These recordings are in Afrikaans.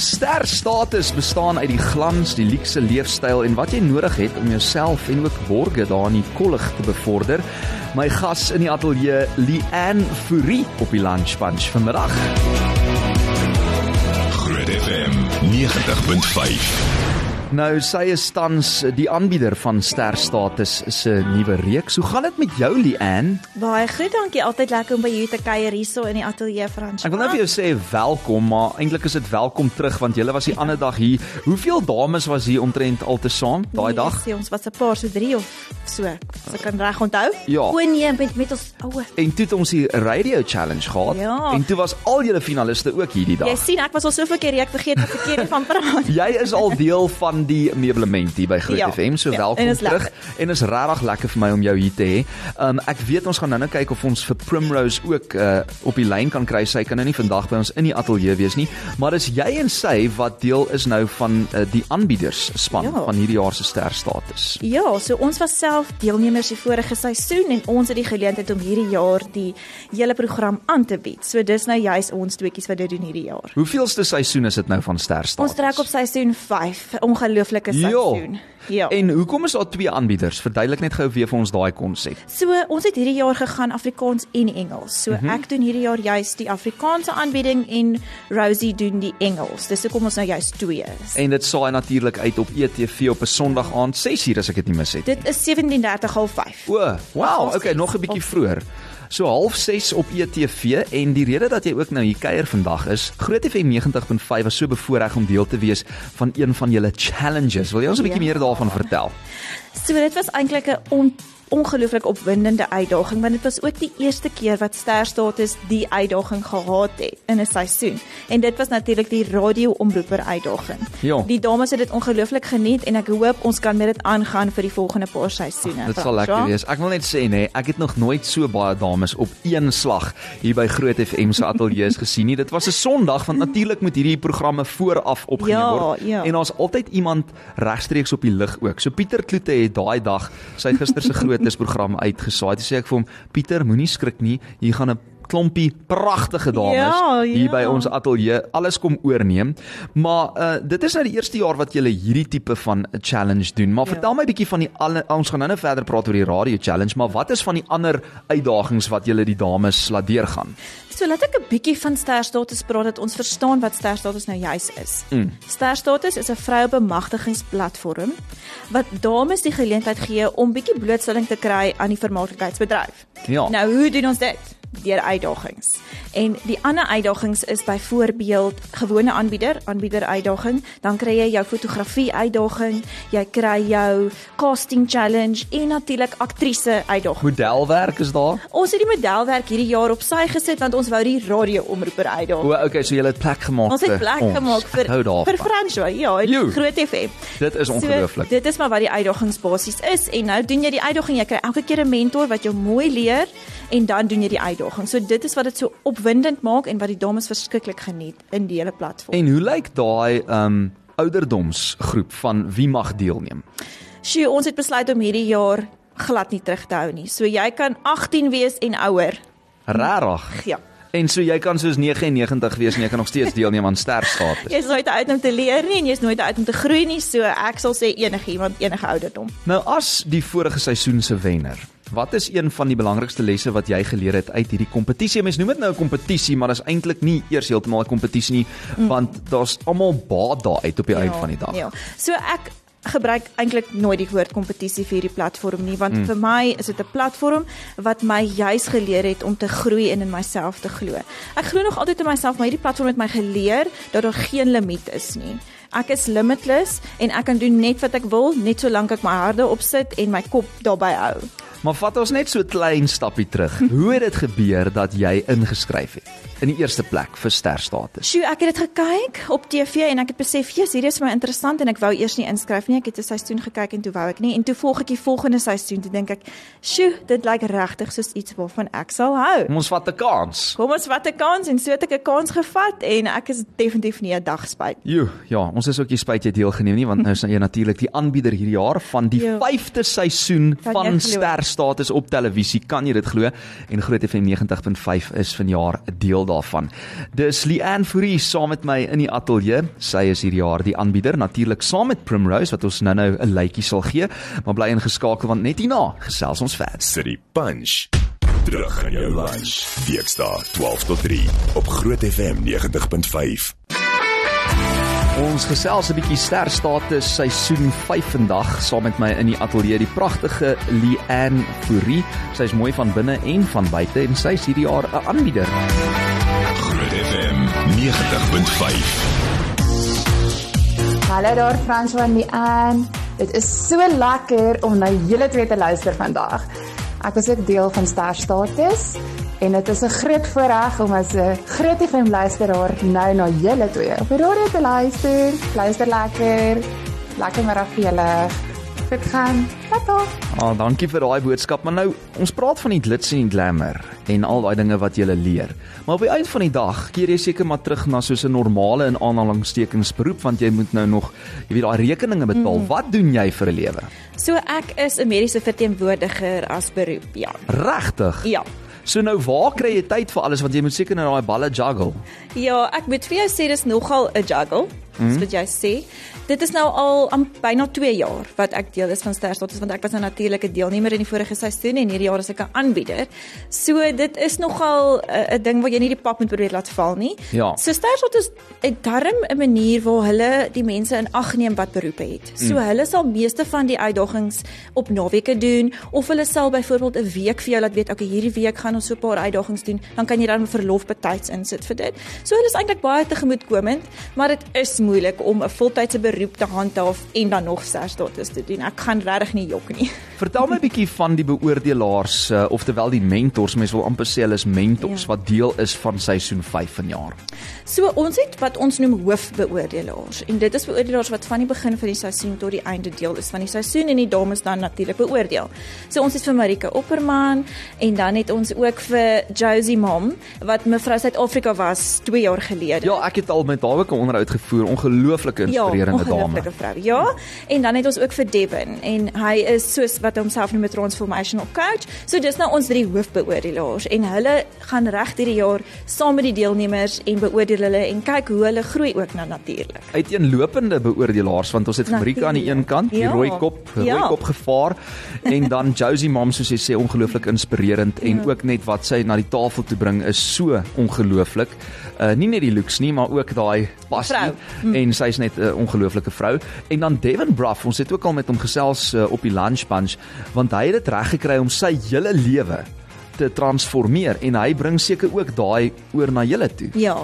Sterstatus bestaan uit die glans, die luukse leefstyl en wat jy nodig het om jouself en ook borgers daar in die kollig te bevorder. My gas in die ateljee, Lian Fourie op die Lunch Bunch vanmiddag. Groot FM 90.5. Nou sy is tans die aanbieder van Sterstatus se nuwe reeks. Hoe gaan dit met jou Lian? Baie goed, dankie. Altyd lekker om by jou te kuier hierso in die ateljee Frans. Ek wil net vir jou sê welkom, maar eintlik is dit welkom terug want jy was die ander dag hier. Hoeveel dames was hier omtrent altesaam daai dag? Nee, ons was 'n paar so 3 of so. As ek kan reg onthou. Ja. O nee, met met ons oue. En toe het ons die radio challenge gehad Ja. en toe was al julle finaliste ook hierdie dag. Jy sien, ek was al soveel keer ek vergeet wat verkeerd van praat. Jy is al deel van die meublement hier by Groot Ja, FM. So ja, welkom en terug. lekker. En is regtig lekker vir my om jou hier te hê. Um ek weet ons gaan nou-nou kyk of ons vir Primrose ook uh op die lyn kan kry. Sy kan nou nie vandag by ons in die ateljee wees nie, maar dis jy en sy wat deel is nou van uh, die aanbieders span Ja. van hierdie jaar se sterstatus. Ja, so ons was self deelnemers die vorige seisoen en ons het die geleentheid om hierdie jaar die hele program aan te bied. So dis nou juis ons tweeetjies wat dit doen hierdie jaar. Hoeveelste seisoen is dit nou van sterstatus? Ons trek op seisoen 5, 'n ongelooflike seisoen. Ja. En hoekom is daar twee aanbieders? Verduidelik net gou weer vir ons daai konsep. So ons het hierdie jaar gegaan Afrikaans en Engels. So mm -hmm. ek doen hierdie jaar juis die Afrikaanse aanbieding en Rosie doen die Engels. Dis hoekom ons nou juis twee is. En dit saai natuurlik uit op ETV op 'n Sondag aand 6uur as ek dit nie mis het. Dit is 17:30:30. O, wow, Half okay, nog 'n bietjie Half- vroeër. So half 6 op ETV en die rede dat jy ook nou hier kuier vandag is Groot FM 90.5 was so bevoorreg om deel te wees van een van julle challenges. Wil jy ons 'n bietjie Ja. meer daarvan vertel? So dit was eintlik 'n ongelooflik opwindende uitdaging want dit was ook die eerste keer wat Sterstatus die uitdaging gehad het in 'n seisoen. En dit was natuurlik die radio-omroeper uitdaging. Ja. Die dames het dit ongelooflik geniet en ek hoop ons kan met dit aangaan vir die volgende paar seisoene. Dit sal lekker Ja? wees. Ek wil net sê nê, ek het nog nooit so baie dames op een slag hier by Groot FM se ateljee gesien nie. Dit was 'n Sondag want natuurlik moet hierdie programme vooraf opgeneem Ja, word. ja. En daar's altyd iemand regstreeks op die lig ook. So Pieter Kloete het daai dag sy gister se grootes program uitgesaai. Toe sê ek vir hom, Pieter, moenie skrik nie. Hier gaan 'n klompie pragtige dames Ja, hier ja. by ons ateljee alles kom oorneem. Maar uh dit is nou die eerste jaar wat jy hierdie tipe van 'n challenge doen. Maar Ja. vertel my bietjie van die alle ons gaan nou-nou verder praat oor die radio challenge, maar wat is van die ander uitdagings wat julle die dames laat deurgaan? So laat ek 'n bietjie van sterstatus praat dat ons verstaan wat sterstatus nou juis is. Mm. Sterstatus is 'n vroue bemagtigingsplatform wat dames die geleentheid gee om bietjie blootstelling te kry aan die vermaaklikheidsbedryf. Ja. Nou, hoe doen ons dit? Deur uitdagings. En die ander uitdagings is byvoorbeeld gewone aanbieder, aanbieder uitdaging, dan kry jy jou fotografie uitdaging, jy kry jou casting challenge en natuurlik aktrise uitdaging. Modelwerk is daar? Ons het die modelwerk hierdie jaar op sy gesit want ons wou die radio-omroeper uitdaag. O, okay, so julle het plek gemaak. Ons het plek ons. gemaak vir daarvan. vir Fransjo, ja. Groot FM. Dit is ongelooflik. So, dit is maar wat die uitdagings basies is en nou doen jy die uitdaging, jy kry elke keer 'n mentor wat jou mooi leer en dan doen jy die uitdaging. So dit is wat dit so opwindend maak en wat die dames verskriklik geniet in die hele platform. En hoe lyk daai um ouderdomsgroep van wie mag deelneem? Sjoe, ons het besluit om hierdie jaar glad nie terug te hou nie. So jy kan 18 wees en ouer. Rarig. Ja. En so jy kan soos 99 wees en jy kan nog steeds deelneem aan sterstatus. Jy's nooit te oud om te leer nie en jy's nooit te oud om te groei nie. So ek sal sê enigiemand enige ouderdom. Nou as die vorige seisoen se wenner, wat is een van die belangrikste lesse wat jy geleer het uit hierdie kompetisie? Mens noem dit nou 'n kompetisie, maar dit is eintlik nie eers heeltemal 'n kompetisie nie, mm. want daar's almal baat daaruit op die ja, eind van die dag. Ja. So ek gebruik eintlik nooit die woord kompetisie vir hierdie platform nie want mm. vir my is dit 'n platform wat my juis geleer het om te groei en in myself te glo. Ek glo nog altyd in myself, maar hierdie platform het my geleer dat daar geen limiet is nie. Ek is limitless en ek kan doen net wat ek wil, net solank ek my harde opsit en my kop daarbey hou. Maar vat ons net so 'n klein stappie terug. Hoe het dit gebeur dat jy ingeskryf het in die eerste plek vir sterstatus? Sjoe, ek het dit gekyk op TV en ek het besef, "Jesus, hierdie is vir my interessant" en ek wou eers nie inskryf nie. Ek het 'n seisoen gekyk en toe wou ek nie en toe volg ek die volgende seisoen. Toe dink ek, "Sjoe, dit lyk regtig soos iets waarvan ek sal hou." Kom ons vat 'n kans. Kom ons vat 'n kans en so het ek 'n kans gevat en ek is definitief nie 'n dag spyt. Jo, ja, ons is ook nie spyt jy deelgeneem nie want nou is jy natuurlik die aanbieder hierdie jaar van die Ja. 5de seisoen Kan van glo? Sterstatus op televisie. Kan jy dit glo? En Groot FM 90.5 is vanjaar 'n deel daarvan. Dis Leanne Fourie saam met my in die ateljee. Sy is hierdie jaar die aanbieder, natuurlik saam met Primrose wat ons nou-nou 'n lytjie sal gee, maar bly ingeskakel want net hierna gesels ons verder. City Punch. Terug in jou lunch. Weekdae 12 tot 3 op Groot FM 90.5. Ons gesels 'n bietjie sterstatus seisoen 5 vandag saam met my in die ateljee die pragtige Leanne Fourie. Sy's mooi van binne en van buite en sy's hierdie jaar 'n aanbieder. Groot FM 90.5. Hallo daar François en Leanne. Dit is so lekker om na julle twee te luister vandag. Ek is ook deel van Ster Status en dit is 'n groot voorreg om as 'n groot FM luisteraar nou na julle twee op die radio te luister. Luister lekker. Lekker middag vir julle. Dit gaan. Tata. Ah, dankie vir daai boodskap. Maar nou, ons praat van die glitz en die glamour en al daai dinge wat jy leer. Maar op die einde van die dag keer jy seker maar terug na soos 'n normale in aanhalingstekens beroep want jy moet nou nog, jy weet, daai rekeninge betaal. Mm. Wat doen jy vir 'n lewe? So ek is 'n mediese verteenwoordiger as beroep, ja. Regtig? Ja. So nou waar kry jy tyd vir alles want jy moet seker nou daai balle juggle. Ja, ek moet vir jou sê dis nogal 'n juggle. Dis Mhm. wat jy sê. Dit is nou al am byna 2 jaar wat ek deel is van Ster Status want ek was 'n deelnemer in die vorige seisoen en hierdie jaar is ek 'n aanbieder. So dit is nogal 'n 'n ding wat jy nie die pap moet probeer laat val nie. Ja. So Ster Status het darm 'n manier waar hulle die mense in ag neem wat beroepe het. So mm. hulle sal meeste van die uitdagings op naweke doen of hulle sal byvoorbeeld 'n week vir jou laat weet, okay, hierdie week gaan ons so 'n paar uitdagings doen, dan kan jy dan verlof betyds insit vir dit. So hulle is eintlik baie tegemoetkomend, maar dit is moeilik om 'n voltydse beroep te handhaaf en dan nog sterstatus te doen. Ek gaan regtig nie jok nie. Vertel my 'n bietjie van die beoordelaars, uh, oftewel die mentors, mense wil amper sê hulle is mentors Ja. wat deel is van seisoen 5 vanjaar. So ons het wat ons noem hoofbeoordelaars en dit is beoordelaars wat van die begin van die seisoen tot die einde deel is van die seisoen en die dames dan natuurlik beoordeel. So ons het vir Marika Opperman en dan het ons ook vir Josie Mom wat mevrou Suid-Afrika was 2 jaar gelede. Ja, ek het al met haar ook 'n onderhoud gevoer, ongelooflike inspirerende ja, dame. ongelooflike vrou. Ja, en dan het ons ook vir Devin en hy is soos wat homself noem 'n transformational coach. So dis nou ons drie hoofbeoordelaars en hulle gaan reg hierdie jaar saam met die deelnemers en beoordeel hulle en kyk hoe hulle groei ook nou natuurlik. Uiteenlopende beoordelaars want ons het Marika aan die een kant, die Ja. rooi kop, rooi Ja. kop gevaar en dan Josie Mom soos jy sê ongelooflik inspirerend en Ja. ook net wat sy na die tafel toe bring is so ongelooflik. Uh nie net die looks nie, maar ook daai passie Vrou. Hm. en sy's net 'n ongelooflike vrou. En dan Devin Bruff, ons het ook al met hom gesels uh, op die lunch bunch want hy het dit reg gekry om sy hele lewe te transformeer en hy bring seker ook daai oor na julle toe. Ja.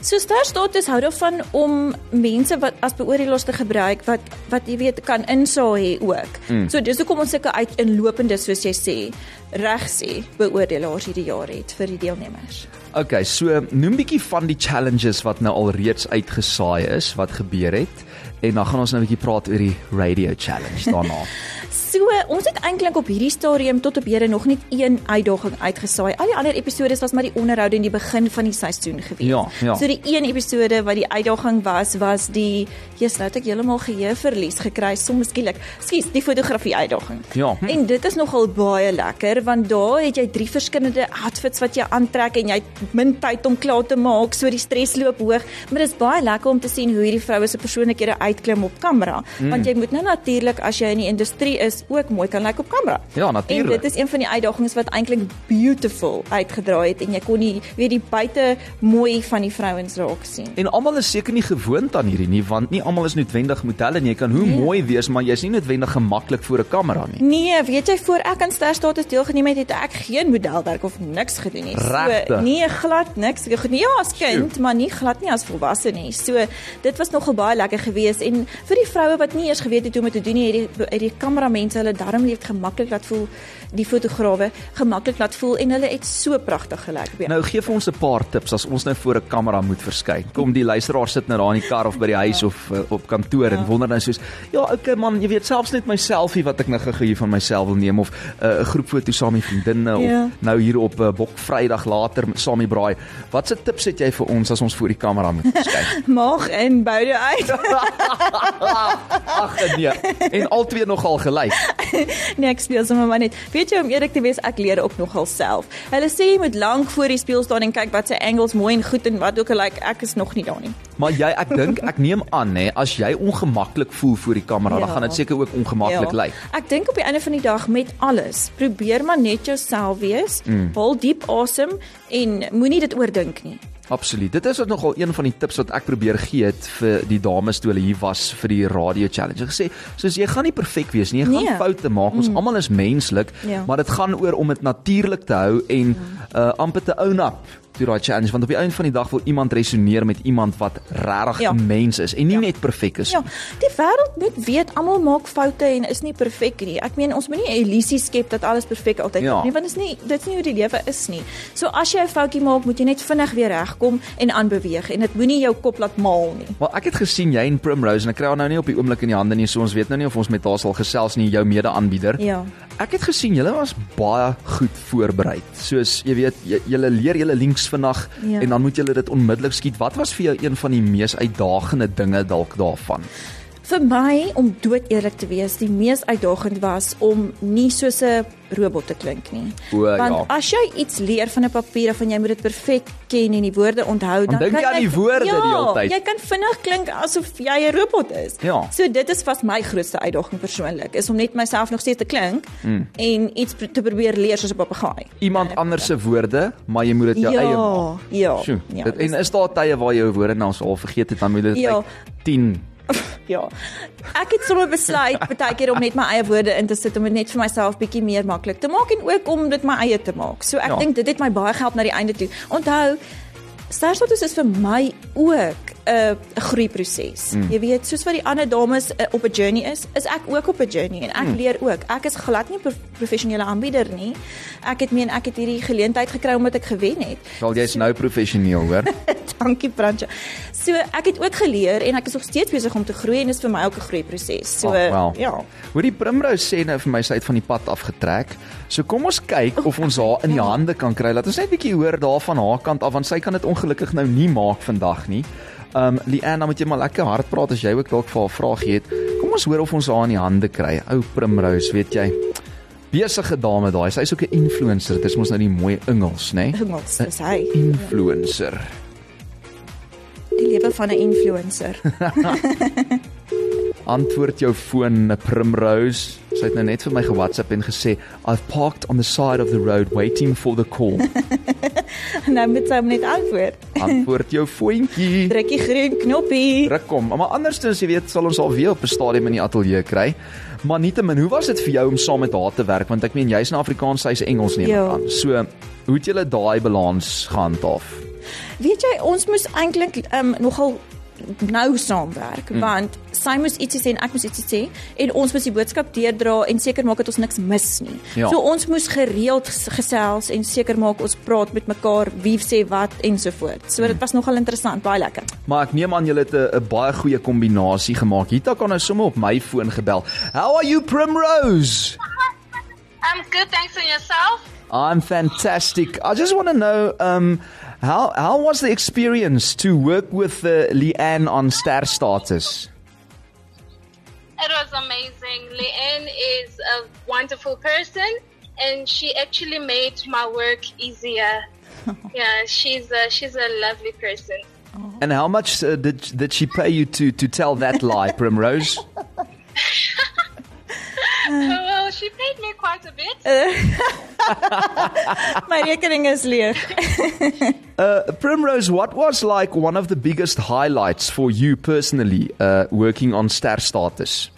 So Ster Status hou daarvan om mense wat as beoordelaars te gebruik wat wat jy weet kan insaag hê ook. Mm. So dis hoekom ons sulke uiteenlopende soos jy sê reg sê beoordelaars hierdie jaar het vir die deelnemers. Okay, so noem bietjie van die challenges wat nou al reeds uitgesaai is, wat gebeur het en dan gaan ons nou 'n bietjie praat oor die radio challenge daarna. So, ons het eintlik op hierdie stadium tot op hede nog net een uitdaging uitgesaai. Al die ander episode was maar die onderhoude in die begin van die seisoen gewees. Ja, ja. So die een episode wat die uitdaging was, was die Jesus, nou het ek heeltemal geheue verlies gekry soms skielik. Skus, die fotografie uitdaging. Ja. Hm. En dit is nogal baie lekker want daar het jy drie verskillende outfits wat jy aantrek en jy het min tyd om klaar te maak, so die stres loop hoog, maar dit is baie lekker om te sien hoe hierdie vroue se persoonlikhede uitklim op kamera, Hm. mm. want jy moet nou natuurlik as jy in die industrie is ook mooi kan lyk op kamera. Ja, En natuurlik. dit is een van die uitdagings wat eintlik beautiful uitgedraai het en jy kon nie weet die buite mooi van die vrouens raak sien. En almal is seker nie gewoond aan hierdie nie, want nie almal is noodwendig modelle nie. Jy kan hoe Nee. mooi wees, maar jy's nie noodwendig gemaklik voor 'n kamera nie. Nee, weet jy voor ek aan Ster Status deelgeneem het, het ek geen modelwerk of niks gedoen nie. Regtig? So nee, glad niks. Ja as kind, maar nie glad nie as volwasse nie. So dit was nogal baie lekker geweest en vir die vroue wat nie eers geweet het hoe om dit te doen nie, het die het die kameramense hulle darm lief gemaklik laat voel, die fotograwe gemaklik laat voel en hulle het so pragtig gelyk. Nou gee vir ons 'n paar tips as ons nou voor 'n kamera moet verskyn. Kom die luisteraar sit nou daar in die kar of by die huis of uh, op kantoor en wonder nou soos, ja, okay man, jy weet selfs net my selfie wat ek nou gou hier van myself wil neem of 'n uh, groepfoto saam met vriendinne Ja. of nou hier op 'n uh, Bok Vrydag later saam met braai. Watse tips het jy vir ons as ons voor die kamera moet verskyn? Maag en boude uit. Ag nee. En al twee nogal gelyk. Lyk. Nee, ek speel sommer maar net. Weet jy om eerlik te wees, ek leer ook nogal self. Hulle sê jy moet lank voor die spieël staan en kyk wat se angles mooi en goed en wat ook al like ek is nog nie daar nie. Maar jy ek dink ek neem aan nê as jy ongemaklik voel voor die kamera, dan Ja. gaan dit seker ook ongemaklik lyk. Ek dink op die einde van die dag met alles, probeer maar net jouself wees. Mm. Haal diep asem en moenie dit oordink nie. Absoluut. Dit is ook nogal een van die tips wat ek probeer gee het vir die dames toe hulle hier was vir die radio challenge. Ek gesê, soos jy gaan nie perfek wees nie. Jy gaan Nee. foute maak. Ons almal is menslik, Ja. maar dit gaan oor om dit natuurlik te hou en uh amper te own up to daai challenge want op die einde van die dag wil iemand resoneer met iemand wat regtig Ja. 'n mens is en nie Ja. net perfek is. Ja, die wêreld net weet almal maak foute en is nie perfek nie. Ek meen ons moenie 'n illusie skep dat alles perfek altyd Ja. nie, want dit is nie dit is nie hoe die lewe is nie. So as jy 'n foutjie maak, moet jy net vinnig weer regkom en aanbeweeg en dit moenie jou kop laat maal nie. Maar ek het gesien jy en Primrose en ek kry haar nou nie op die oomblik in die hande nie, so ons weet nou nie of ons met haar sal gesels nie, jou mede-aanbieder. Ja. Ek het gesien julle was baie goed voorberei. Soos jy weet, julle leer julle links vandag Ja. en dan moet julle dit onmiddellik skiet. Wat was vir jou een van die mees uitdagende dinge dalk daarvan? Vir my om dood eerlik te wees, die mees uitdagend was om nie soos 'n robot te klink nie. O, Want ja. as jy iets leer van 'n papier of van jy moet dit perfek ken en die woorde onthou, dan dink jy aan die woorde ja, die hele tyd. Jy kan vinnig klink asof jy 'n robot is. Ja. So dit is vas my grootste uitdaging persoonlik, is om net myself nog steeds te klink Hmm. en iets te probeer leer soos 'n papegaai. Iemand anders se woorde, maar jy moet dit jou ja, eie maak. Ja. Sjoe, ja, dit, en is daar tye waar jy jou woorde nou al vergeet het dan moet dit Ja. like 10 Ja. Ek het sommer besluit baie keer om net my eie woorde in te sit om dit net vir myself bietjie meer maklik te maak en ook om dit my eie te maak. So ek Ja. dink dit het my baie gehelp na die einde toe. Onthou Sterstatus is vir my ook 'n 'n groeiproses. Mm. Jy weet, soos wat die ander dames uh, op 'n journey is, is ek ook op 'n journey en ek mm. leer ook. Ek is glad nie 'n prof professionele aanbieder nie. Ek het meen ek het hierdie geleentheid gekry omdat ek gewen het. Wel jy's nou professioneel, hoor. Dankie Fransja. So ek het ook geleer en ek is nog steeds besig om te groei en dit is vir my ook 'n groeiproses. So Ag, wel. ja. Hoor die Primrose sê nou vir my sy het van die pad afgetrek. So kom ons kyk of ons haar in die hande kan kry. Laat ons net 'n bietjie hoor daar van haar kant af want sy kan dit ongelukkig nou nie maak vandag nie. Um Leanne, dan moet jy maar lekker hard praat as jy ook dalk vir haar vrae het. Kom ons hoor of ons haar in die hande kry. Ou Primrose, weet jy. Besige dame daai. Sy's ook 'n influencer. Dit is mos nou die mooi Engels, né? Nee? Engels, dis hy. Influencer. Die lewe van 'n influencer. Antwoord jou foon, Primrose. Sy het nou net vir my ge-WhatsApp en gesê, "I've parked on the side of the road waiting for the call." nou moet sy hom net antwoord. Antwoord jou foontjie. Druk die groen knoppie. Druk kom. Maar andersins, jy weet, sal ons al weer op 'n stadium in die ateljee kry. Maar nietemin, hoe was dit vir jou om saam met haar te werk? Want ek meen jy's in Afrikaans, sy's Engels neem ek Ja. aan. So, hoe het julle daai balans gehandhaaf? Weet jy, ons moes eintlik um, nogal nou saamwerk mm. want sy moes ietsie sê en ek moes ietsie sê en ons moes die boodskap deurdra en seker maak dat ons niks mis nie. Ja. So ons moes gereeld ges- gesels en seker maak ons praat met mekaar wie sê wat ensovoorts. So dit was nogal interessant, baie lekker. Maar ek neem aan julle het 'n 'n baie goeie kombinasie gemaak. Hita kan nou sommer op my foon gebel. How are you Primrose? I'm good, thanks on yourself. I'm fantastic. I just want to know um how how was the experience to work with uh, Leanne on Star Status? It was amazing. Leanne is a wonderful person, and she actually made my work easier. yeah, she's a, she's a lovely person. And how much uh, did did she pay you to to tell that lie, Primrose? well, she paid me quite a bit. My rekening is leeg. Uh, Primrose, what was like one of the biggest highlights for you personally uh, working on Star Status?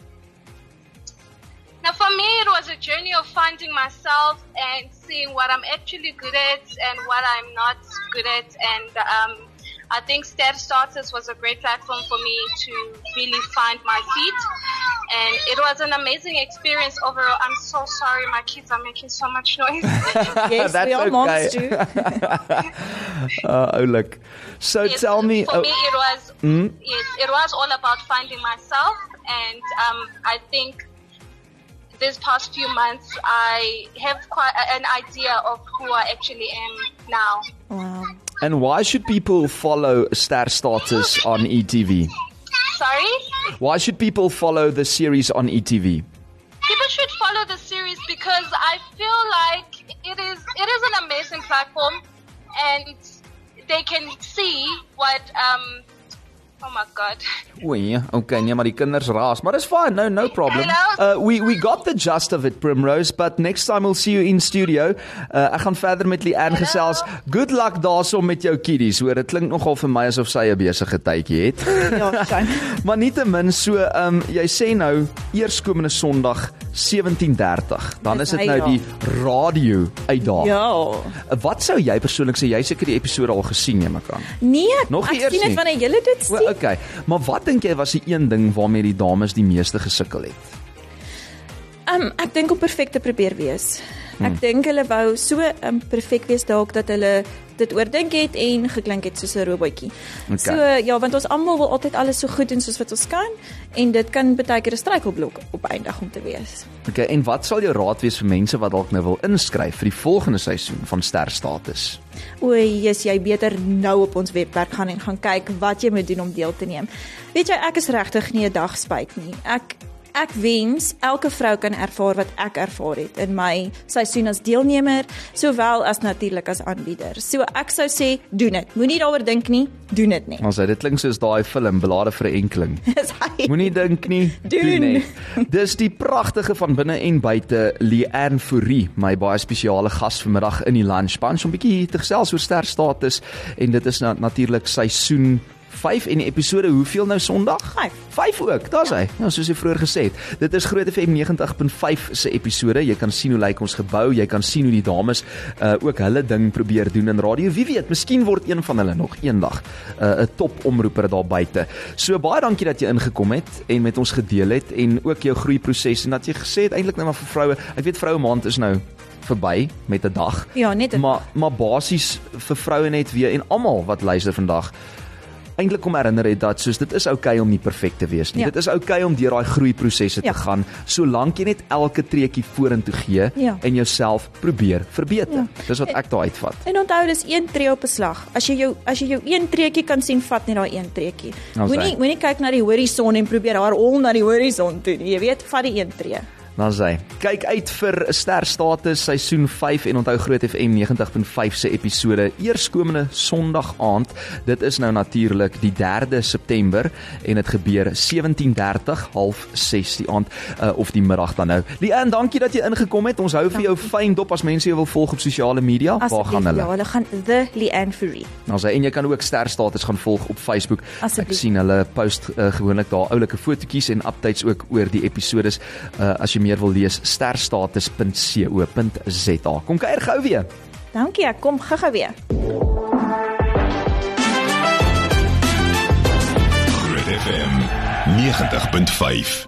Now, for me, it was a journey of finding myself and seeing what I'm actually good at and what I'm not good at. And um, I think Star Starters was a great platform for me to really find my feet. And it was an amazing experience overall. I'm so sorry, my kids are making so much noise. Yes, That's we are okay. moms too. Uh, oh, look. So Yes, tell me. For oh, me, it was yes, it was all about finding myself, and um, I think this past few months I have quite an idea of who I actually am now. Wow. And why should people follow Star Status on ETV? Sorry, Why should people follow the series on ETV? people should follow the series because I feel like it is it is an amazing platform, and they can see what um. Oh my god. O nee, okay, nee, maar die kinders raas, maar dis fine, no no problem. Uh we we got the gist of it Primrose, but next time we'll see you in studio. Uh ek gaan verder met Leanne gesels. Good luck daarso met jou kiddies. Hoor, dit klink nogal vir my asof sy 'n besige tydjie het. Ja, shame. maar nietemin so, ehm um, jy sê nou eerskomende Sondag 17:30. Dan is dit nou die radio uitdaging. Ja. Wat sou jy persoonlik sê? Jy seker die episode al gesien, jy maak aan. Nee, Nog nie ek eers sien nie. dit wanneer julle dit O, sien. okay. Maar wat dink jy was die een ding waarmee die dames die meeste gesukkel het? Um ek dink om perfek te probeer wees. Ek Hmm. dink hulle wou so um perfek wees dalk dat hulle dit oordink het en geklink het soos 'n robotjie. Okay. So ja, want ons almal wil altyd alles so goed doen soos wat ons kan en dit kan baie keer 'n struikelblok op eindig om te wees. Okay, en wat sal jou raad wees vir mense wat dalk nou wil inskryf vir die volgende seisoen van Sterstatus? O, jy's jy beter nou op ons webwerf gaan en gaan kyk wat jy moet doen om deel te neem. Weet jy, ek is regtig nie 'n dag spyt nie. Ek ek wens elke vrou kan ervaar wat ek ervaar het in my seisoen as deelnemer, sowel as natuurlik as aanbieder. So ek sou sê, doen dit. Moenie daaroor dink nie, doen dit net. Ons sê dit klink soos daai film Belade vir 'n enkeling. Moenie dink nie, Doen. net. Dis die pragtige van binne en buite Leanne Fourie, my baie spesiale gas vanmiddag in die lunch bunch om bietjie te gesels oor Sterstatus en dit is na, natuurlik seisoen 5 en episode hoeveel nou Sondag? Vyf. 5 ook. Daar's hy. Ja, soos jy vroeër gesê het. Dit is Groot FM 90.5 se episode. Jy kan sien hoe lyk ons gebou, jy kan sien hoe die dames uh ook hulle ding probeer doen in radio. Wie weet, miskien word een van hulle nog eendag 'n uh, 'n topomroeper daar buite. So baie dankie dat jy ingekom het en met ons gedeel het en ook jou groeiproses en dat jy gesê het eintlik nou maar vir vroue. Ek weet vroue maand is nou verby met 'n dag. Ja, net Maar maar basies vir vroue net weer en almal wat luister vandag eintlik kom herinner het dat soos dit is oukei okay om nie perfek te wees nie. Ja. Dit is oukei okay om deur daai groeiprosesse Ja. te gaan solank jy net elke treukie vorentoe gee Ja. en jouself probeer verbeter. Ja. Dis wat ek daar uitvat. En onthou dis een tree op 'n slag. As jy jou as jy jou een treetjie kan sien, vat net daai een treetjie. Ons Moenie moenie kyk na die horison en probeer haar al na die horison toe nie. Jy weet, vat die een tree. Dan sê, kyk uit vir Sterstatus seisoen 5 en onthou Groot FM 90.5 se episode eerskomende Sondag aand. Dit is nou natuurlik die 3de September en dit gebeur 17:30 half 6 die aand uh, of die middag dan nou. Leanne, dankie dat jy ingekom het. Ons hou vir jou fyn dop as mense jou wil volg op sosiale media. Waar Asseblief, gaan hulle? Ja, hulle gaan The Leanne Fury. Nou sê en jy kan ook Sterstatus gaan volg op Facebook. Asseblief. Ek sien hulle post uh, gewoonlik daar oulike fotootjies en updates ook oor die episodes. Uh, as jy meer wil lees, sterstatus.co.za. Kom kuier gou weer. Dankie, ek kom gou-gou weer. Groot FM 90.5